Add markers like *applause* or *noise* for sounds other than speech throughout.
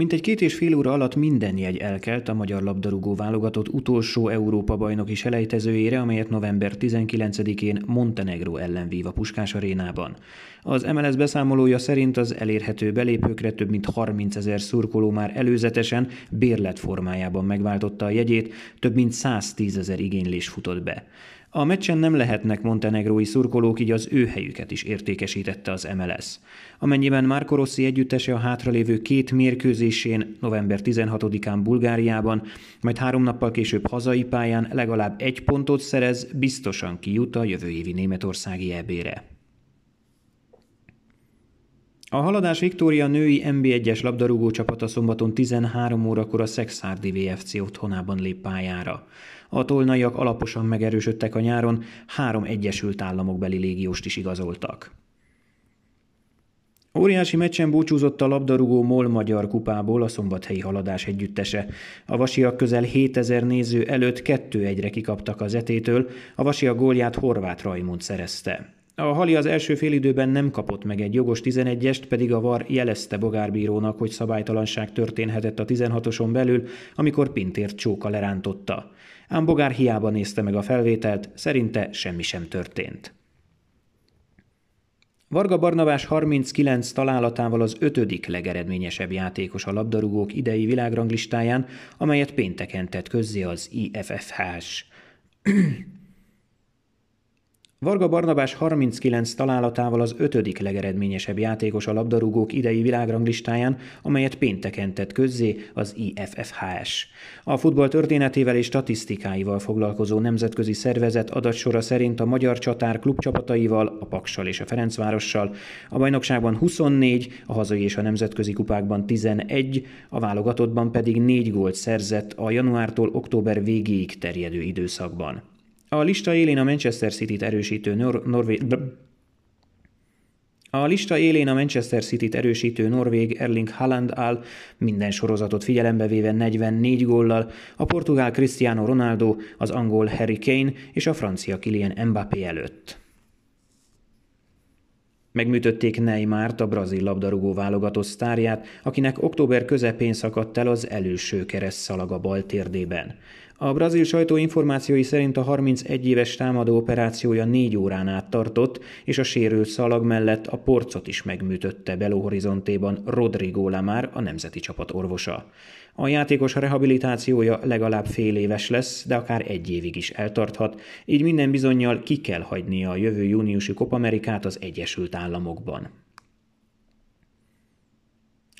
Mintegy két és fél óra alatt minden jegy elkelt a magyar labdarúgó válogatott utolsó Európa-bajnoki selejtezőjére, amelyet november 19-én Montenegro ellen vív a Puskás arénában. Az MLS beszámolója szerint az elérhető belépőkre több mint 30 ezer szurkoló már előzetesen bérlet formájában megváltotta a jegyét, több mint 110 ezer igénylés futott be. A meccsen nem lehetnek montenegrói szurkolók, így az ő helyüket is értékesítette az MLS. Amennyiben Marco Rossi együttese a hátralévő két mérkőzésén november 16-án Bulgáriában, majd három nappal később hazai pályán legalább egy pontot szerez, biztosan kijut a jövő évi németországi ebére. A Haladás Viktória női NB1-es labdarúgó csapata szombaton 13 órakor a Szexárdi VFC otthonában lép pályára. A tolnaiak alaposan megerősödtek a nyáron, három Egyesült Államok beli légióst is igazoltak. Óriási meccsen búcsúzott a labdarúgó MOL Magyar kupából a szombathelyi haladás együttese. A vasiak közel 7000 néző előtt 2-1-re kikaptak az etétől, a vasiak gólját Horváth Rajmund szerezte. A Hali az első félidőben nem kapott meg egy jogos 11-est, pedig a VAR jelezte Bogárbírónak, hogy szabálytalanság történhetett a 16-oson belül, amikor Pintért csóka lerántotta. Ám Bogár hiába nézte meg a felvételt, szerinte semmi sem történt. Varga Barnabás 39 találatával az ötödik legeredményesebb játékos a labdarúgók idei világranglistáján, amelyet pénteken tett közzé az IFFH-s. Varga Barnabás 39 találatával az ötödik legeredményesebb játékos a labdarúgók idei világranglistáján, amelyet pénteken tett közzé az IFFHS. A futball történetével és statisztikáival foglalkozó nemzetközi szervezet adatsora szerint a magyar csatár klubcsapataival, a Paksal és a Ferencvárossal, a bajnokságban 24, a hazai és a nemzetközi kupákban 11, a válogatottban pedig 4 gólt szerzett a januártól október végéig terjedő időszakban. A lista élén a Manchester City-t erősítő Nor- Norvég... A lista élén a Manchester City-t erősítő Norvég Erling Haaland áll, minden sorozatot figyelembe véve 44 góllal, a portugál Cristiano Ronaldo, az angol Harry Kane és a francia Kylian Mbappé előtt. Megműtötték Neymárt, a brazil labdarúgó válogatott sztárját, akinek október közepén szakadt el az előső keresztszalag a bal térdében. A brazil sajtó információi szerint a 31 éves támadó operációja négy órán át tartott, és a sérült szalag mellett a porcot is megműtötte Belo Horizontéban Rodrigo Lamar, a nemzeti csapat orvosa. A játékos rehabilitációja legalább fél éves lesz, de akár egy évig is eltarthat, így minden bizonyal ki kell hagynia a jövő júniusi Kopamerikát az Egyesült Államokban.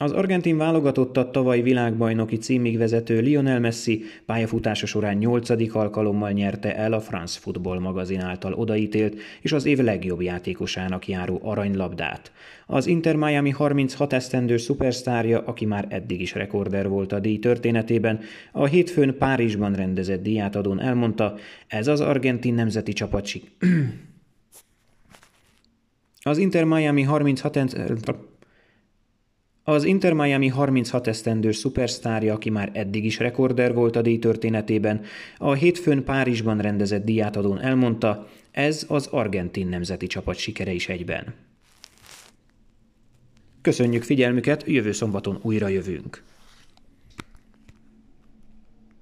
Az argentin válogatottat tavaly világbajnoki címig vezető Lionel Messi pályafutása során nyolcadik alkalommal nyerte el a France Football magazin által odaítélt és az év legjobb játékosának járó aranylabdát. Az Inter Miami 36 esztendős szupersztárja, aki már eddig is rekorder volt a díj történetében, a hétfőn Párizsban rendezett díjátadón elmondta, ez az argentin nemzeti csapat *clears throat* Az Inter Miami 36 az Inter Miami 36 esztendős szupersztárja, aki már eddig is rekorder volt a díj történetében, a hétfőn Párizsban rendezett díjátadón elmondta, ez az argentin nemzeti csapat sikere is egyben. Köszönjük figyelmüket, jövő szombaton újra jövünk.